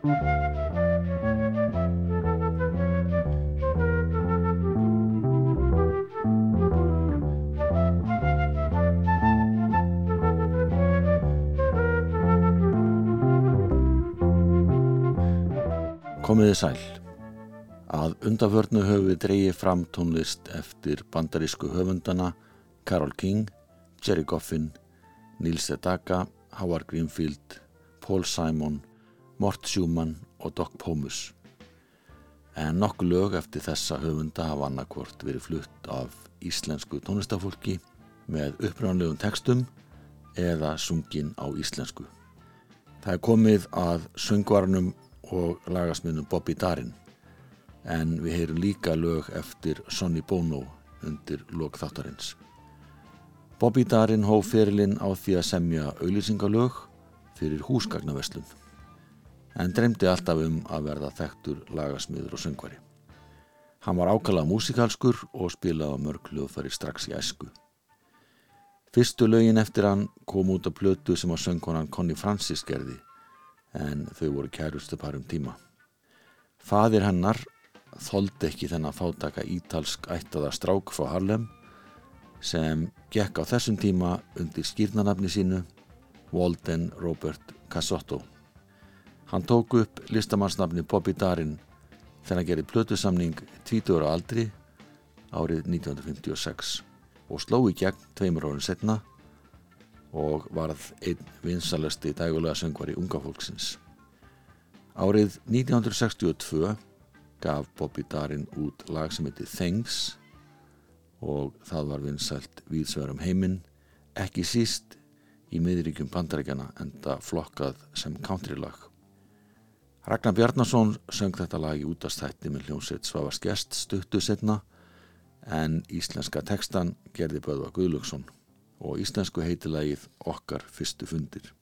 Komiði sæl. Að undaförnu höfu við dreyið fram tónlist eftir bandarísku höfundana Carole King, Jerry Goffin, Nils Sedaka, Howard Greenfield, Paul Simon, Mort Schumann og Doc Pomus. En nokkuð lög eftir þessa höfunda hafa annarkvort verið flutt af íslensku tónlistafólki með uppránlegum textum eða sungin á íslensku. Það er komið að söngvarnum og lagasmiðnum Bobby Darin en við heyrum líka lög eftir Sonny Bono undir lok þáttarins. Bobby Darin hóf ferilinn á því að semja auðlýsingalög fyrir húsgagnaverslun en dreymdi alltaf um að verða þekktur lagasmiður og söngvari. Hann var ákala músikalskur og spilaði á mörg lögfari strax í æsku. Fyrstu lögin eftir hann kom út á plötu sem að söngkonan Connie Francis gerði en þau voru kærustu parum tíma. Fadir hennar þóldi ekki þennan fátaka ítalsk ættaða strák frá Harlem sem gekk á þessum tíma undir skýrnanafni sínu Walden Robert Casotto. Hann tók upp listamannsnafni Bobby Darin þegar hann gerði plötusamning 20 ára aldri árið 1956 og sló í gegn tveimur árun setna og varð einn vinsalasti dægulega söngvar í unga fólksins. Árið 1962 gaf Bobby Darin út lag sem heiti Things og það var vinsælt viðsverum heiminn, ekki síst í miðríkjum bandarækjana enda flokkað sem countrylag. Ragnar Bjarnason söng þetta lag í útastætti með hljómsveit Svavars Gest stuttu setna en íslenska tekstan gerði Böðva Guðlöksson og íslensku heitilagið Okkar fyrstu fundir.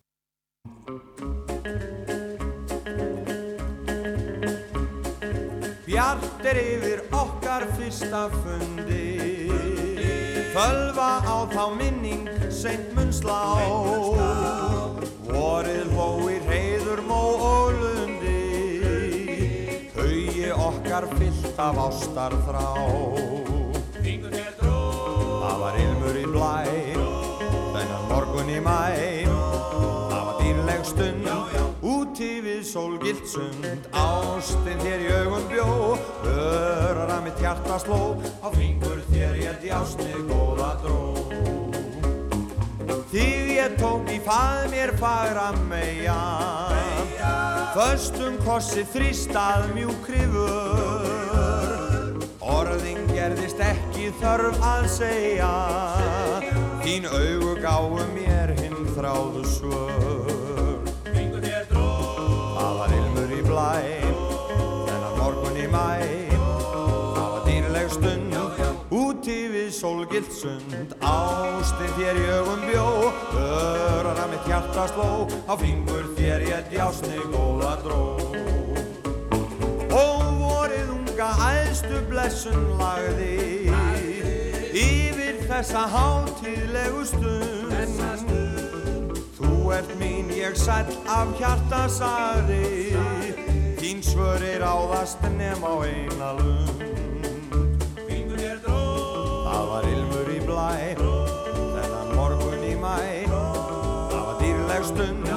Bjart er yfir okkar fyrsta fundi. Fölva á þá minning seint munnslá Vorið hóir heiður mó og Hauji okkar fyllt af ástar þrá Það var ilmur í blæ morgun í mæ Það var dýrleg stund Úti við sólgilt sund. Ástinn þér í augun bjó Örar að mitt hjarta sló. Á fingur þér ég djásni góða dró. Þýð ég tók í fað mér fagra meia Föstum kossi þrýstað mjúkrifur Orðin gerðist ekki þörf að segja. Þín augu gáðu mér hinn þráðu svör. Vingur þér dró. Það var ilmur í blæ Þennan morgun í mæ sólgilt sund. Ástinn þér í augum bjó Örar að mitt hjarta sló Á fingur þér ég djásni góða dró. Og vorið unga æðstu blessun lagði Yfir þessa hátíðlegu stund. Þú ert mín, ég sæl af hjarta sagði. Þín svör er áðast nefn á eina lund Það var ilmur í blæ Þennan morgun í mæ Það var dýrleg stund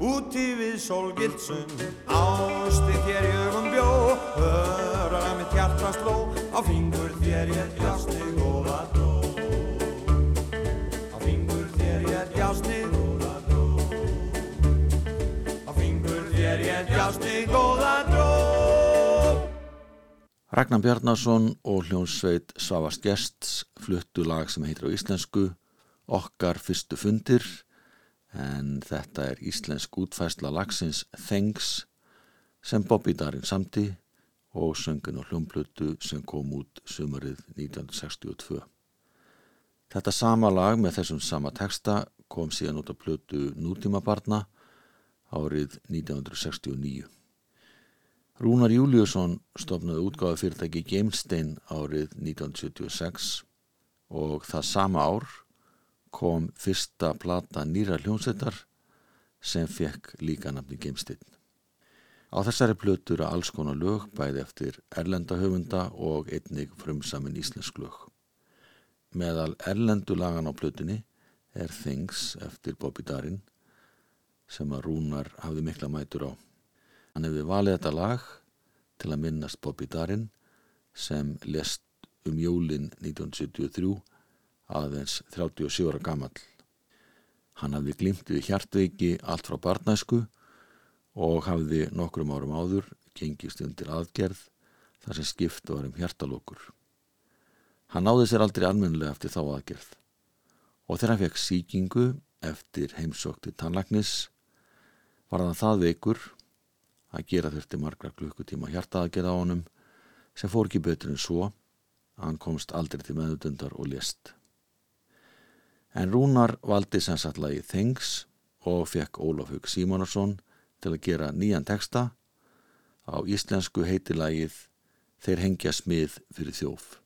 Úti við sólgilt sund. Ásti þér í augum bjó Höra mitt hjarta sló. Á fingur þér ég djásni góða dró Á fingur þér ég djásni góða dró Á fingur þér ég djásni góða dró Ragnar Bjarnason og hljónsveit Svavast Gests fluttu lag sem heitir á íslensku Okkar fyrstu fundir en þetta er íslensk útfæsla lagsins Thanks sem Bobby Darin samti og söngin og hljómblutu sem kom út sumarið 1962. Þetta sama lag með þessum sama texta kom síðan út á plötu Nútímabarna árið 1969. Rúnar Júliusson stofnaði útgáðu fyrirtæki Gamestein árið 1976 og það sama ár kom fyrsta plata nýra hljómsveitar sem fekk líka nafni Gamestein. Á þessari plötur að alls konar lög bæði eftir erlenda höfunda og einnig frumsamin íslensk lög. Meðal erlendu lagan á plötunni er Things eftir Bobby Darin sem að Rúnar hafði mikla mætur á. Hann hefði valið þetta lag til að minnast Bobby Darin sem lest um jólin 1973 aðeins 37 ára gammal. Hann hafði glimt við hjartveiki allt frá barnæsku og hafði nokkrum árum áður gengist undir aðgerð þar sem skipt var um hjartalókur. Hann náði sér aldrei almennilega eftir þá aðgerð og þegar hann fekk síkingu eftir heimsókti tannlagnis var það það veikur að gera þurfti margra klukkutíma hjartaaðgerð á honum sem fór ekki betur en svo hann komst aldrei til meðutundar og lést. En Rúnar valdi sem satt lagi Þengs og fekk Ólaf Hug Símonarsson til að gera nýjan texta á íslensku heitilagið Þeir hengja smið fyrir þjóf.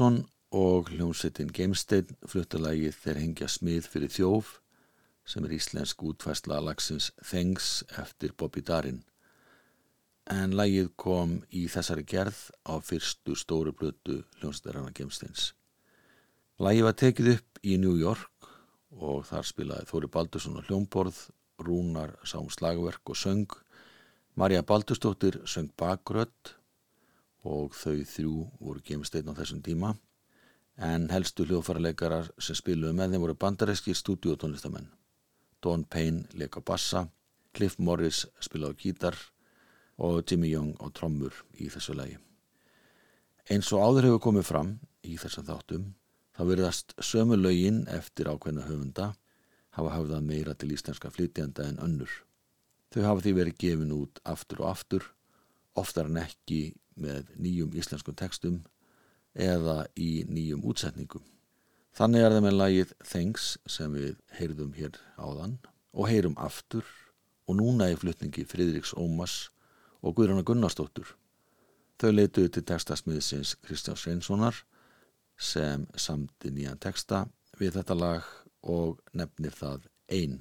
Júliusson og hljómsettin Geimstein fluttalagið Þeir hengja smið fyrir þjóf sem er íslensk útfæsla lagsins Þengs eftir Bobby Darin. En lagið kom í þessari gerð á fyrstu stóru blötu hljómsettarana Geimsteins. Lagið var tekið upp í New York og þar spilaði Þóri Baldursson á hljómborð, Rúnar sá um slagverk og söng, Marja Baldurstóttir söng bakrött og þau þrjú voru Geimstein á þessum tíma en helstu hljóðfæraleikarar sem spiluðu með þeim voru bandaræskir stúdíótónlistamenn. Don Payne leik á bassa, Cliff Morris spilaði á gítar og Jimmy Young á trommur í þessu lagi. Eins og áður hefur komið fram í þessum þáttum þá verðast sömu lögin eftir ákveðna höfunda hafa hafðað meira til íslenska flytjanda en önnur. Þau hafa því verið gefin út aftur og aftur, oftar en ekki með nýjum íslenskum textum eða í nýjum útsetningum. Þannig er það með lagið Thanks sem við heyrðum hér áðan og heyrum aftur og núna í flutningi Fridriks Ómas og Guðrana Gunnarsdóttur. Þau leituðu til textasmiðsins Kristján Sveinssonar sem samti nýjan texta við þetta lag og nefnir það einn.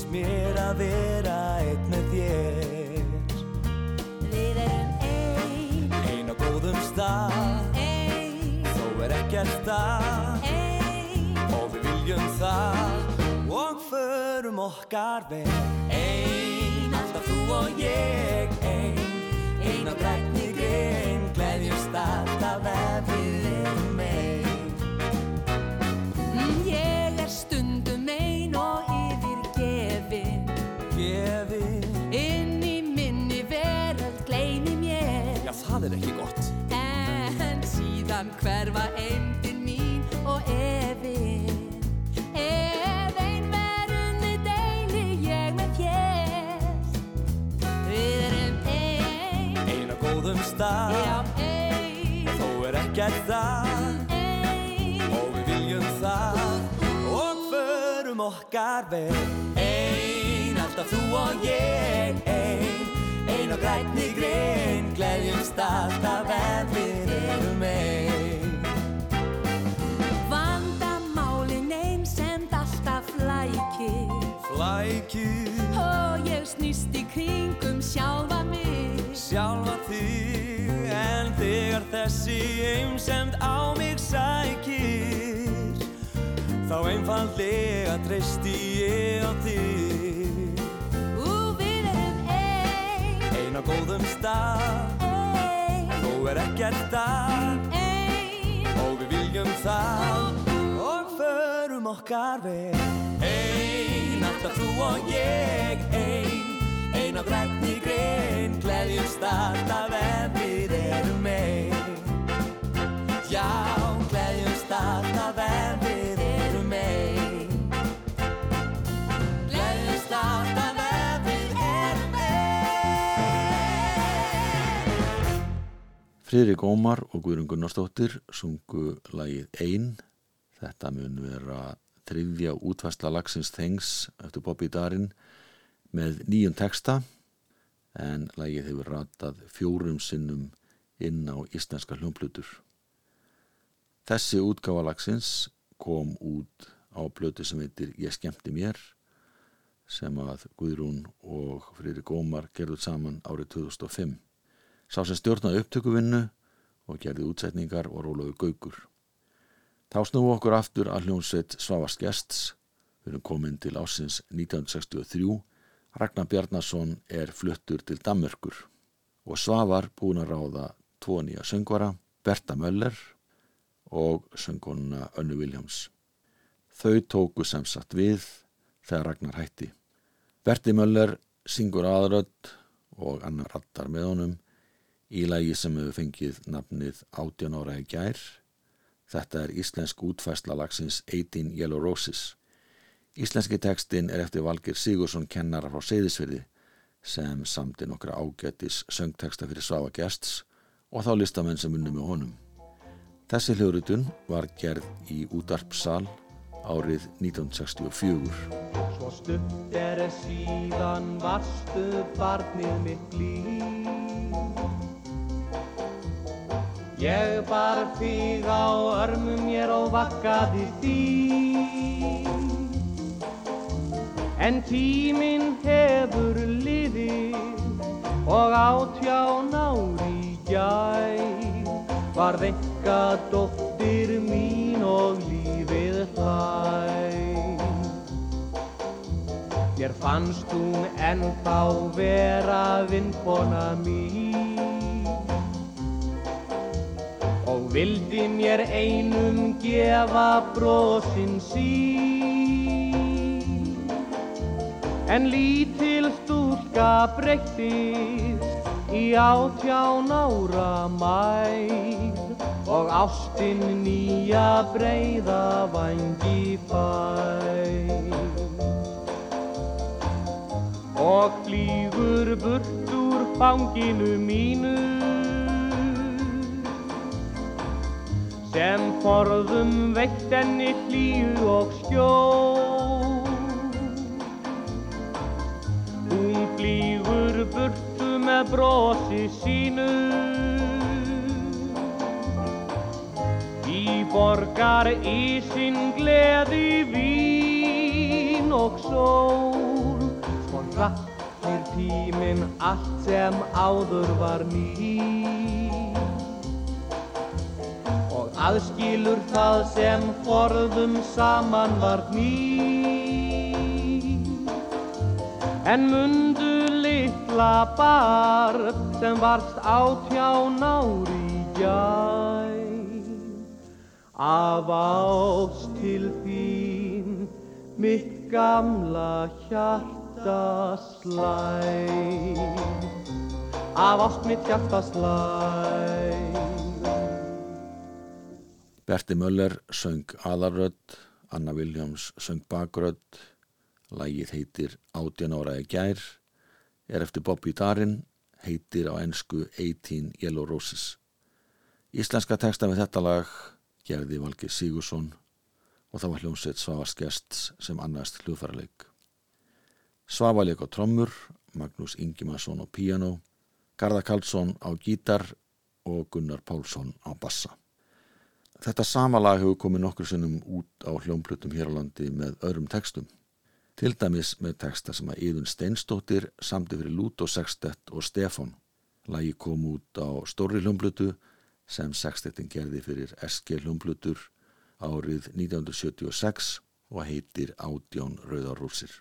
Leifis mér að vera einn með þér. Við erum ein, Ein á góðum stað. Ein, Þó er ekkert að ein. Og við viljum það. Og förum okkar vel Ein, alltaf þú og ég. Ein, ein á grænni ein, Þó er ekkert það Og við viljum það. Og förum okkar vel Ein, alltaf þú og ég Ein, ein á grænni grein Gleðjumst alltaf ef við erum ein. Vandamálin ein sem alltaf flækir Flækju Og ég snýst í kringum sjálfa mig. Sjálfa þig En þegar þessi einsemd á mig sækir Þá einfaldlega treysti ég á þig. Ú, við erum ein, Ein á góðum stað. Ein, Þó er ekkert að. Ein. Og við viljum það. Og förum okkar vel Alltaf þú og ég Ein, ein á grænni grein Gleðjumst alltaf ef við erum ein. Já, gleðjumst alltaf ef við erum ein. Gleðjumst alltaf ef við erum ein. Friðrik Ómar og Guðrun Gunnarsdóttir sungu lagið Ein. Þetta mun vera þriðja útvæsla lagsins Þengs eftir Bobby Darin með nýjum texta en lagið hefur ratað fjórum sinnum inn á íslenska hljómplutur. Þessi útgáfa lagsins kom út á plötu sem heitir Ég skemmti mér sem að Guðrún og Friðrik Ómar gerðuð saman árið 2005. Sá sem stjórnaði upptökuvinnu og gerði útsetningar og rólaðu gaukur. Þá snúum okkur aftur að hljómsveit Svavars Gests. Við erum komin til ásins 1963. Ragnar Bjarnason er fluttur til Danmörkur og Svavar búin að ráða tvo nýja söngvara, Berta Möller og söngkonuna Önnu Viljáms. Þau tóku sem sagt við þegar Ragnar hætti. Berti Möller syngur aðrödd og annar rattar með honum í lægi sem hefur fengið nafnið 18 ára í gær. Þetta er íslensk útfæsla lagsins 18 Yellow Roses. Íslenski tekstin er eftir Valgir Sigursson kennara frá Seyðisfyrði sem samti nokkra ágættis söngteksta fyrir Svafa Gests og þá listamenn sem unni með honum. Þessi hljóðrutun var gerð í útarpsal árið 1964. Svo stutt er síðan varstu barnið mitt líf Ég bar þig á örmum mér og vakkaði því En tíminn hefur liðið og átján ári gær. Varð ekka dóttir mín og lífið þær Mér fannst hún ennþá vera vinkona mín vildi mér einum gefa brosin sín. En lítil stúlka breyttist í átján ára mæð og ástin nýja breyða vangi fæð og flýgur burt úr fanginu mínu sem forðum veitt enni hlýju og skjól. Hún flýgur burtu með brosi sínu. Í borgar í sinn gleði vín og sól. Svo rættir tíminn allt sem áður var ný aðskilur það sem forðum saman var ný En mundu litla barb sem varst átján ári gæ Af ást til þín mitt gamla hjarta slæ. Af ást mitt hjarta slæ Berti Möller söng aðarrödd, Anna Viljáms söng bakrödd, lægið heitir Átjan áraði gær, er eftir Bobby Darin, heitir á ennsku 18 Yellow Roses. Íslenska texta við þetta lag gerði Valgi Sigursson og það var hljómsveit Svavars Gests sem annast hljóðfæraleik. Svava leik á trommur, Magnús Ingimarsson á piano, Garða Karlsson á gítar og Gunnar Pálsson á bassa. Þetta sama lag hefur komið nokkur sinnum út á hljómplutum hér á landi með öðrum textum. Til dæmis með texta sem að Íðun Steinstóttir samti fyrir Lút og Sextett og Stefan. Lagi kom út á stóri hljómplutu sem Sextettin gerði fyrir SG hljómplutur árið 1976 og heitir Ádjón Rauðarúsir.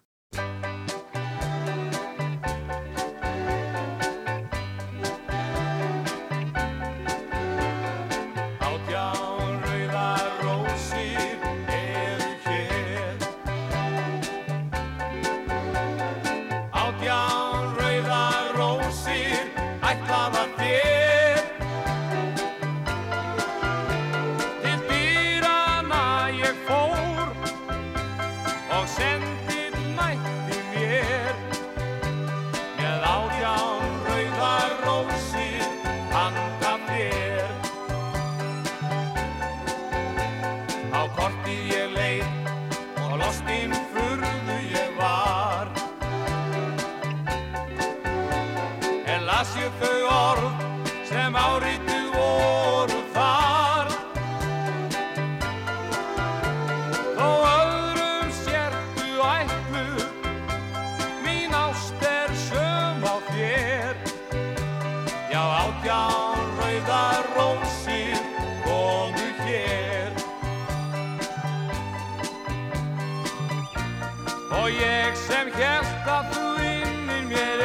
Og ég sem hérst að þú innir mér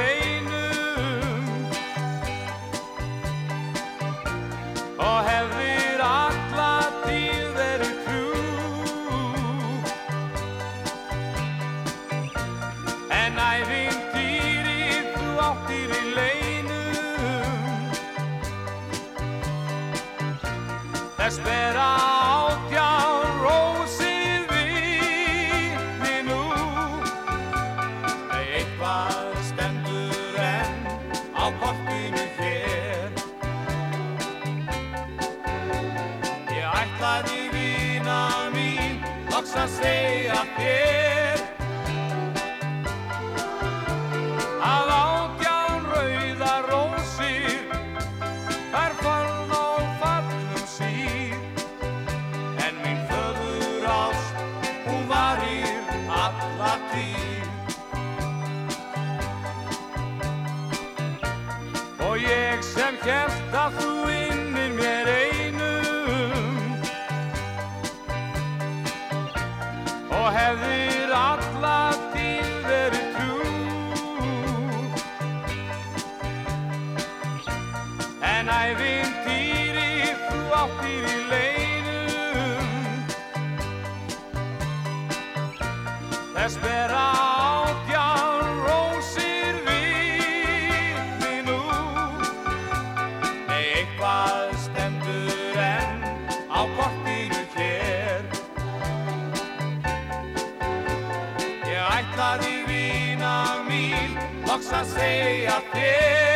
loks að segja þér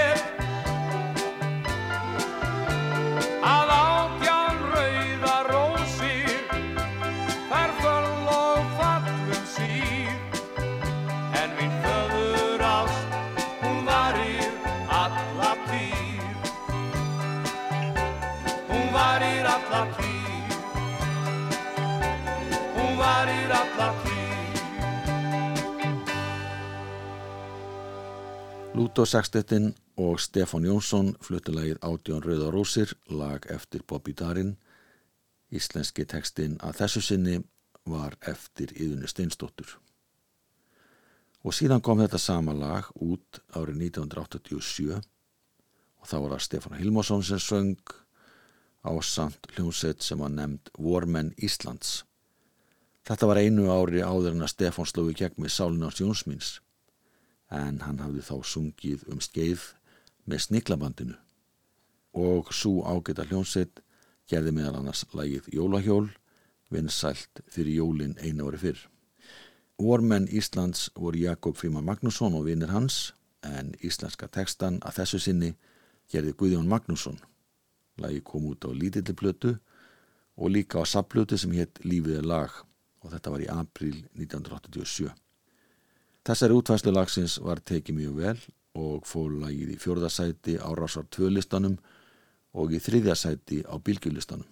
Lúto Sextettin og Stefán Jónsson fluttilagið Átjón Rauða Rósir, lag eftir Bobby Darin. Íslenski tekstinn að þessu sinni var eftir Íðunni Steinstóttur. Og síðan kom þetta sama lag út árið 1987 og þá var það Stefán Hilmarsson sem söng á samt hljómsett sem var nefnd Vormenn Íslands. Þetta var einu ári áður en að Stefán slói gegn með Sálinars Jónsmins en hann hafði þá sungið um skeið með sniklabandinu og svo ágæta hljónsett gerði meðal annars lagið Jólahjól vinsælt fyrir jólin einu ári fyrr. Vormenn Íslands voru Jakob Fríman Magnússon og vinnir hans en íslenska tekstan að þessu sinni gerði Guðjón Magnússon. Lagi kom út á lítilli plötu og líka á sapplötu sem hétt Lífið er lag og þetta var í april 1987. Þessari útvæslu lagsins var tekið mjög vel og fór lagið í fjörðasæti á rásar tvölistanum og í þriðjasæti á bylgjulistanum.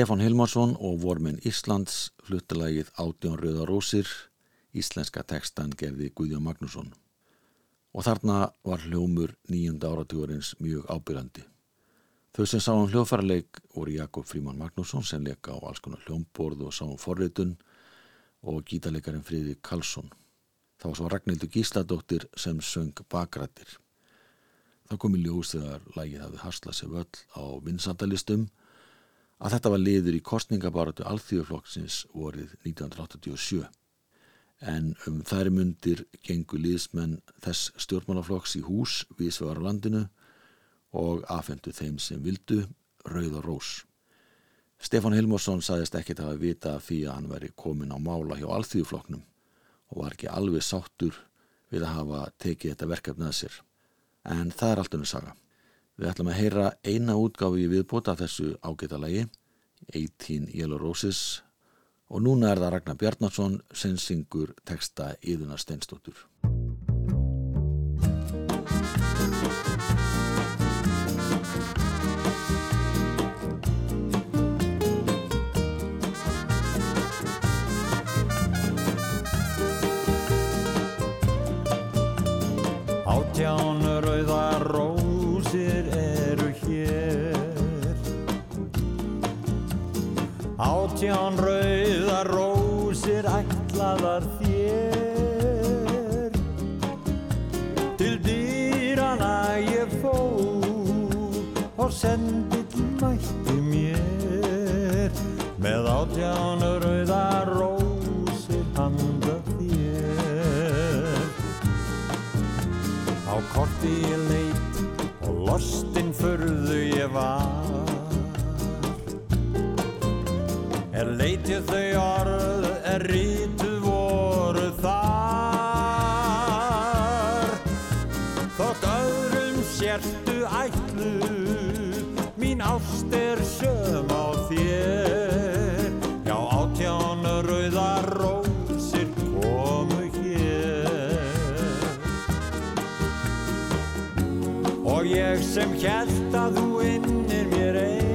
Stefán Hilmarsson og vormenn Íslands fluttilagið Átjón Rauða Rósir, íslenska tekstan gerði Guðjón Magnússon. Og þarna var hljómur nýjunda áratugurins mjög ábyrjandi. Þau sem sáum hljóðfærarleik voru Jakob Fríman Magnússon sem leika á alls konar hljómborð og sáum forritun og gítarleikarin Friði Karlsson. Það var svo Ragnhildur Gísladóttir sem söng bakrættir. Það kom í ljós þegar lagið hafði haslað sér völl á vinsandalistum að þetta var liður í kostningabaratu alþjóðflokksins vorið 1987. en um þær mundir gengu liðsmenn þess stjórnmálaflokks í hús við svegar landinu og afhendu þeim sem vildu rauð og rós. Stefán Hilmarsson saðist ekkert að vita því að hann veri komin á mála hjá alþýðuflokknum og var ekki alveg sáttur við að hafa tekið þetta verkefni að sér. En það er allt unnur saga. Við ætlum að heyra eina útgáfi viðbóta þessu ágæta lagi, 18 Yellow Roses og núna er það Ragnar Bjarnarsson sem syngur texta Íðunar Steinstóttur. Átján rauðar rósir ætlaðar þér. Til dýrana ég fór og sendill mætti mér. Með átján rauðar rósir handa þér. Á korti ég leit og lostinn furðu ég var Leitið þau orð, er rítuð voru þar. Þótt öðrum sértu ætlu, mín ást er söm á þér. Já, átján rauðar rósir komu hér. Og ég sem hélt að þú innir mér einum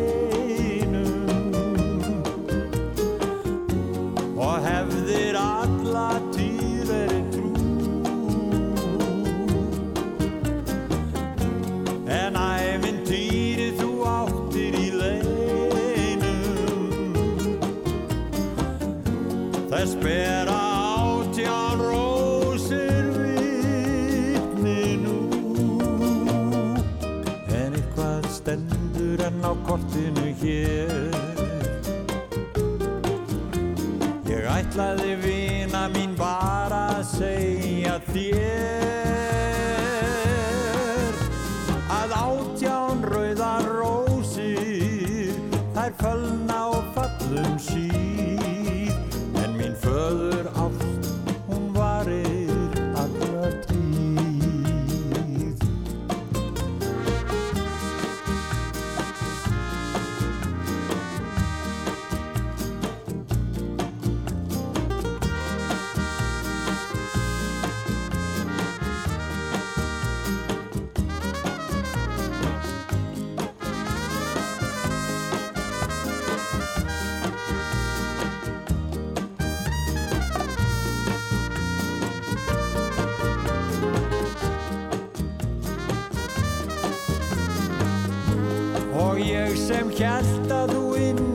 kortinu hér. Ég ætlaði vina mín bara að segja þér ég sem hélt að þú innir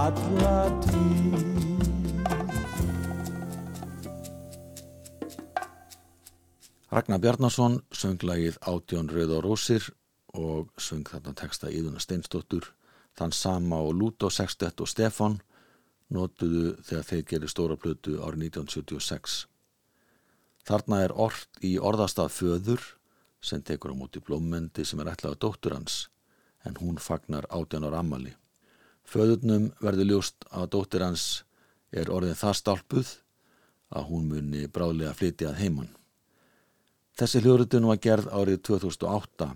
alla tíð. Ragnar Bjarnason söng lagið Átjón Rauð og Rósir og söng þarna texta Íðuna Steinstóttur þann sama og Lúto Sextett og Stefan notuðu þegar þeir gerir stóra plötu árið 1976 Þarna er orð í orðastað föður sem tekur á móti blómmendi sem er ætlaða dóttur hans en hún fagnar átján ára ammali Föðurnum verður ljóst að dóttir hans er orðin það stálpuð að hún muni bráðlega flytja að heimann. Þessi hljóðrutun var gerð árið 2008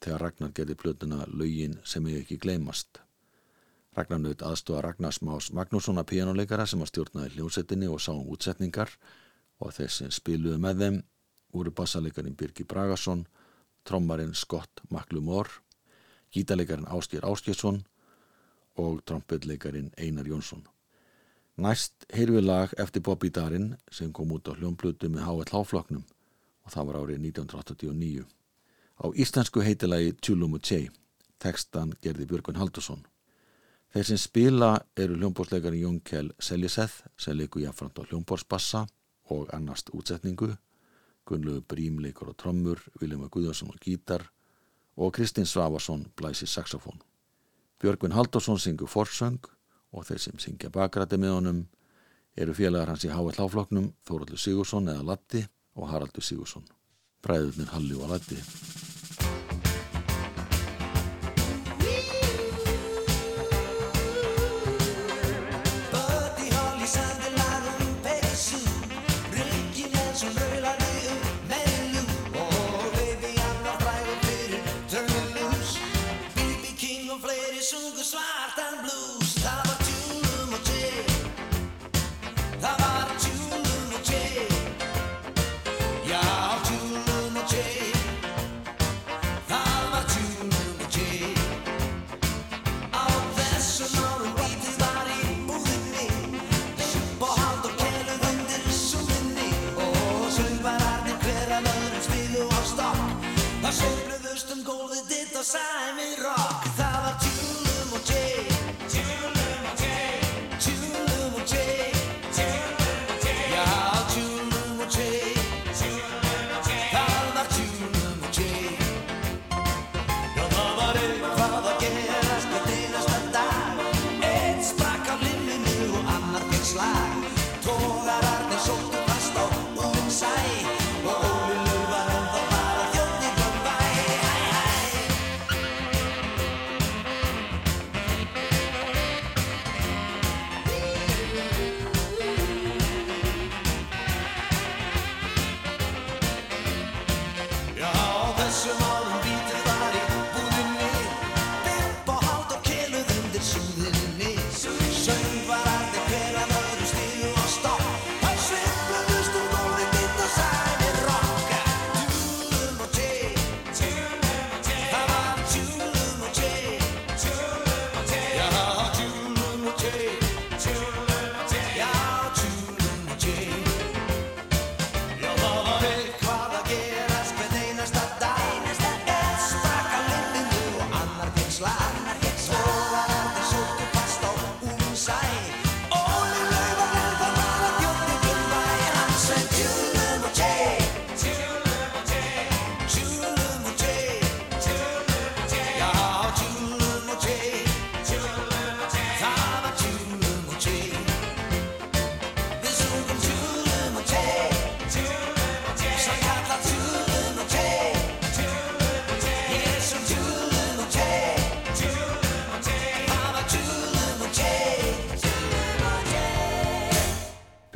þegar Ragnar gerði plötuna Laugin sem ég ekki gleymast. Ragnar naut aðstofa Ragnar Smás Magnússon að píjánuleikara sem að stjórnaði hljósettinni og sá um útsetningar og þessi spiluði með þeim úr bassaleikarin Birgi Bragason, trommarinn Scott McLemore, gítaleikarin Áskir Áskjesson og trompetleikarin Einar Jónsson. Næst heyrðu við lag eftir Bobby Darin sem kom út á hljómblutu með H.L. Háfloknum og það var árið 1989. Á íslensku heitilagi Tjúlum og Tjei, tekstan gerði Björgun Haldursson. Þeir sem spila eru hljómbórsleikari Jón Kjell Seljeseth sem leiku jáfnframt á hljómbórsbassa og annast útsetningu, Gunnlegu Brímleikur og trommur, Viljum Guðjónsson og gítar og Kristinn Svavarsson blæsi saxofón. Björgvin Haldursson syngur forsöng og þeir sem syngja bakrætti með honum eru félagar hans í H.L. Háfloknum Þóraldur Sigursson eða Latti og Haraldur Sigursson. Bræðurnir Halli og Latti.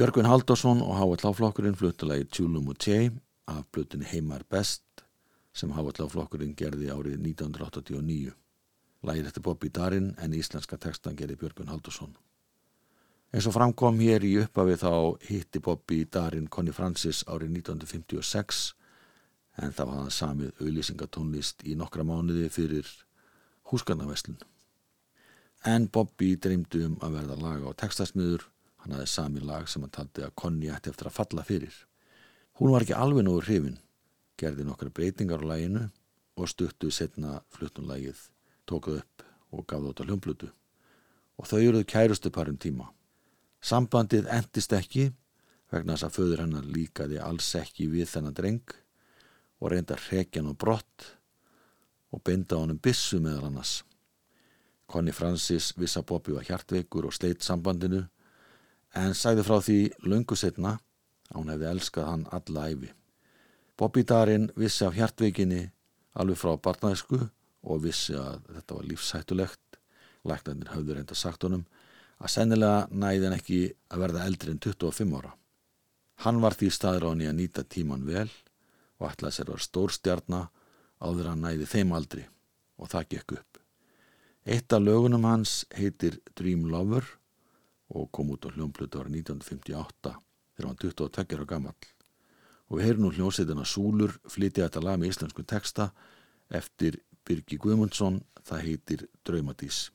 Björgvin Haldursson og H.L. Flokkurinn fluttalagi Tjúlum og Tjei af blutinni Heimar Best sem H.L. Flokkurinn gerði árið 1989. Lægir eftir Bobby Darin en íslenska textan gerði Björgvin Haldursson. Eins og framkom hér í upphafi þá hitti Bobby Darin Conny Francis árið 1956 en það var hann samið auðlýsingatónlist í nokkra mánuði fyrir húsgarnaveslun. En Bobby dreymdi um að verða laga á textasmiður, hann hafði sami lag sem hann taldi að Conny ætti eftir að falla fyrir. Hún var ekki alveg nógu hrifin, gerði nokkra breytingar á laginu og stuttu setna fluttunlagið, tókuð upp og gaf það út á hljómblutu. Og þau eruðu kærustu parum tíma. Sambandið endist ekki vegna þess að föður hennar líkaði alls ekki við þennan dreng og reynda hrekjan og brott og beinda honum bissu meðal annars. Connie Francis viss að Bobby var hjartveikur og sleitt sambandinu en sagði frá því lungu setna að hún hefði elskað hann alla æfi. Bobby Darin vissi af hjartveikinni alveg frá barnaðisku og vissi að þetta var lífshættulegt. Læknarnir hafði reynda sagt honum að sennilega næði hann ekki að verða eldri en 25 ára. Hann var því staður á hann í að nýta tíman vel og ætlaði sér að vera stórstjarnar áður hann næði þeim aldri og það gekk upp. Eitt af lögunum hans heitir Dream Lover og kom út á hljómblutu ára 1958 þegar hann 22 ára gammal. Og við heyrum nú hljómsveitina Súlur flytja þetta lag með íslensku texta eftir Birgi Guðmundsson, það heitir Draumadís.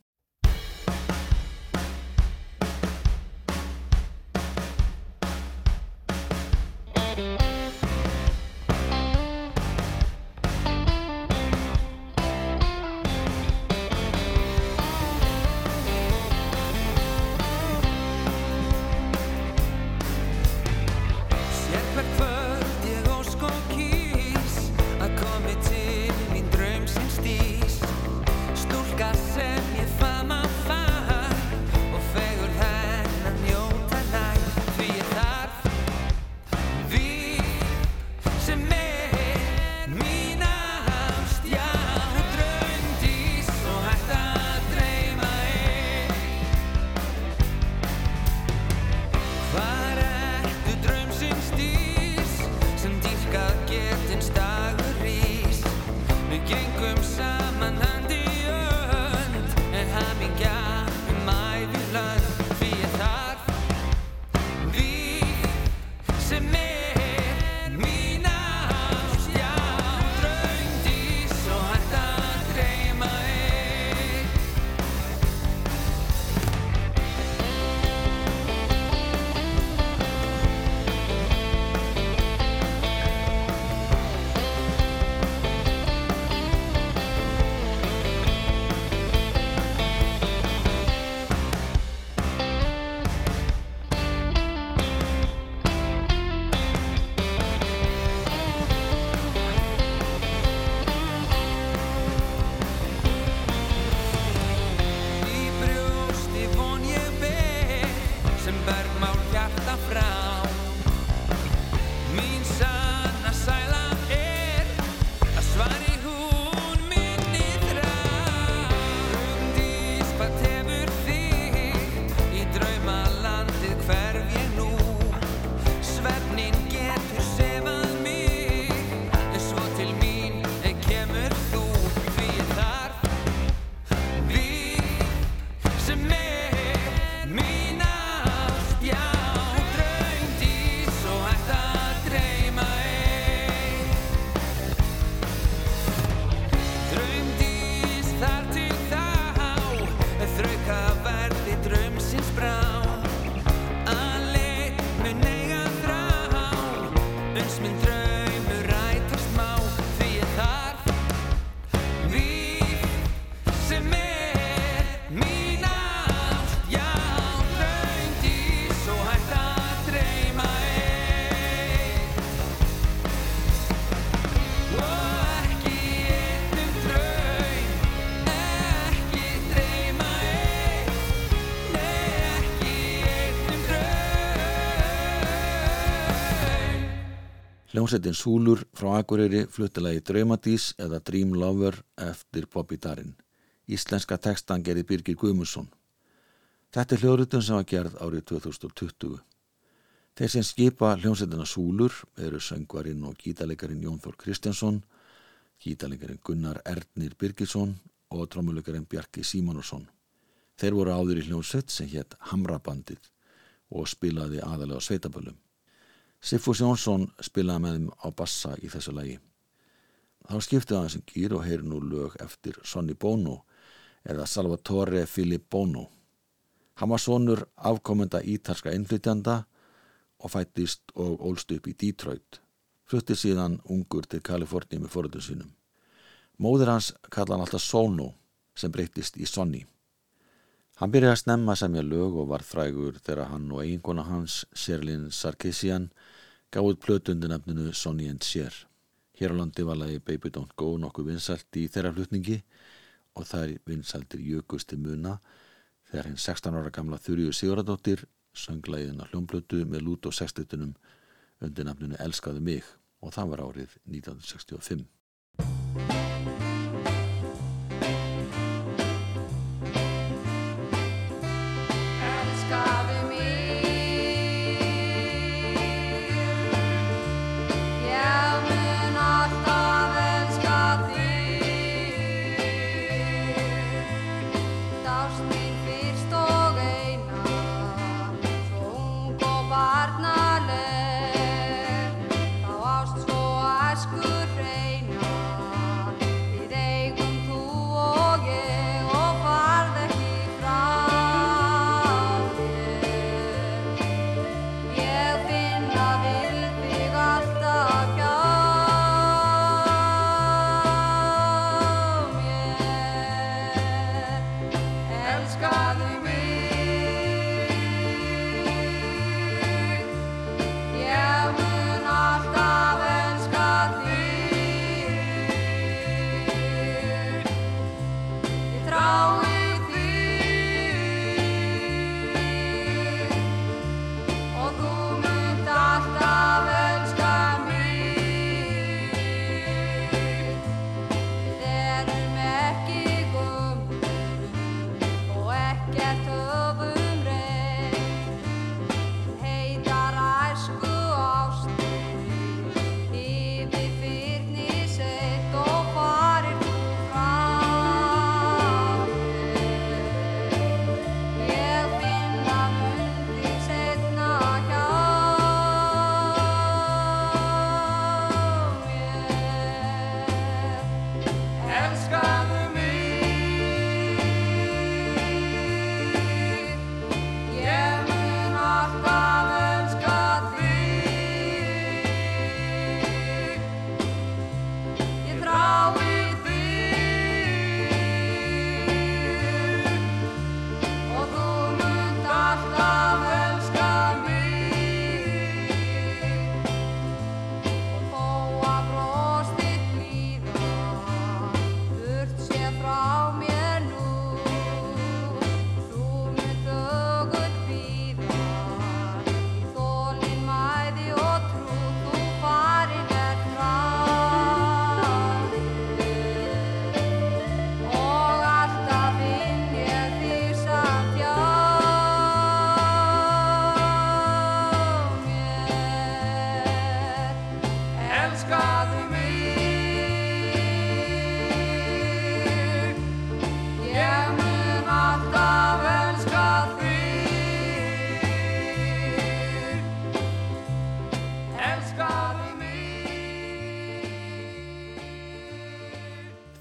Hljómsveitin Súlur frá Akureyri fluttilagi Draumadís eða Dream Lover eftir Bobby Darin. Íslenska textan gerði Birgir Guðmundsson. Þetta er hljóðrutun sem var gerð árið 2020. Þeir sem skipa hljómsveitina Súlur eru söngvarinn og gítalegarin Jón Þór Kristjánsson, gítalegarin Gunnar Ernir Birgisson og trómulegarin Bjarki Símonusson. Þeir voru áður í hljómsveit sem hétt Hamrabandið og spilaði aðalega á sveitaböllum. Siffus Jónsson spilaði með þeim á bassa í þessu lagi. Þá skiptið hann sem gýr og heyri nú lög eftir Sonny Bono eða Salvatore Filip Bono. Hann var sonur afkomenda ítalska innflytjanda og fættist og ólst upp í Detroit. Flutti síðan ungur til Kaliforni með fóröldur sínum. Móðir hans kalla hann alltaf Sono sem breytist í Sonny. Hann byrjaði að snemma semja lög og var frægur þegar hann og eiginkona hans, Sherlyn Sarkisian, gáði plötu undir nefninu Sonny and Cher. Hér á landi var lagi Baby Don't Go nokkuð vinsalt í þeirra flutningi og það er vinsaltir jökust til muna þegar hinn 16 ára gamla Þurriður Siguradóttir söng lagiðina hljómblötu með lút og sextutunum undir nafnunu Elskaðu mig og það var árið 1965.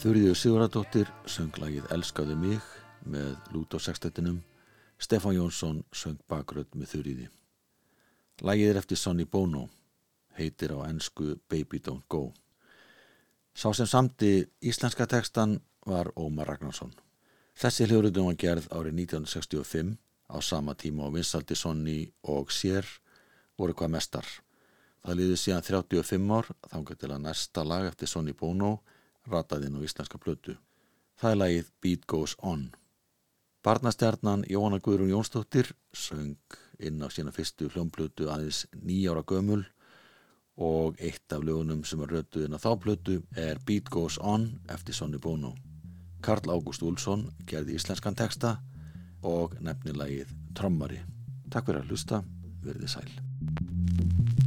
Þurriður Siguradóttir söng lagið Elskaðu mig með lút og sextettinum. Stefán Jónsson söng bakrödd með Þurriði. Lagið er eftir Sonny Bono, heitir á ennsku Baby Don't Go. Sá sem samti íslenska tekstan var Ómar Ragnarsson. Þessi hljóruðum var gerð árið 1965 á sama tíma og vinsaldi Sonny og Sér voru hvað mestar. Það liði síðan 35 ár þangar til að næsta lag eftir Sonny Bono rataði inn á íslenska plötu. Það er lagið Beat Goes On. Barnastjarnan Jóhanna Guðrún Jónsdóttir söng inn á sína fyrstu hljómplötu aðeins nýjára gömul og eitt af lögunum sem er rötuð inn á þá plötu er Beat Goes On eftir Sonny Bono. Karl Ágúst Úlsson gerði íslenskan texta og nefni lagið Trommari. Takk fyrir að hlusta, verðið sæl.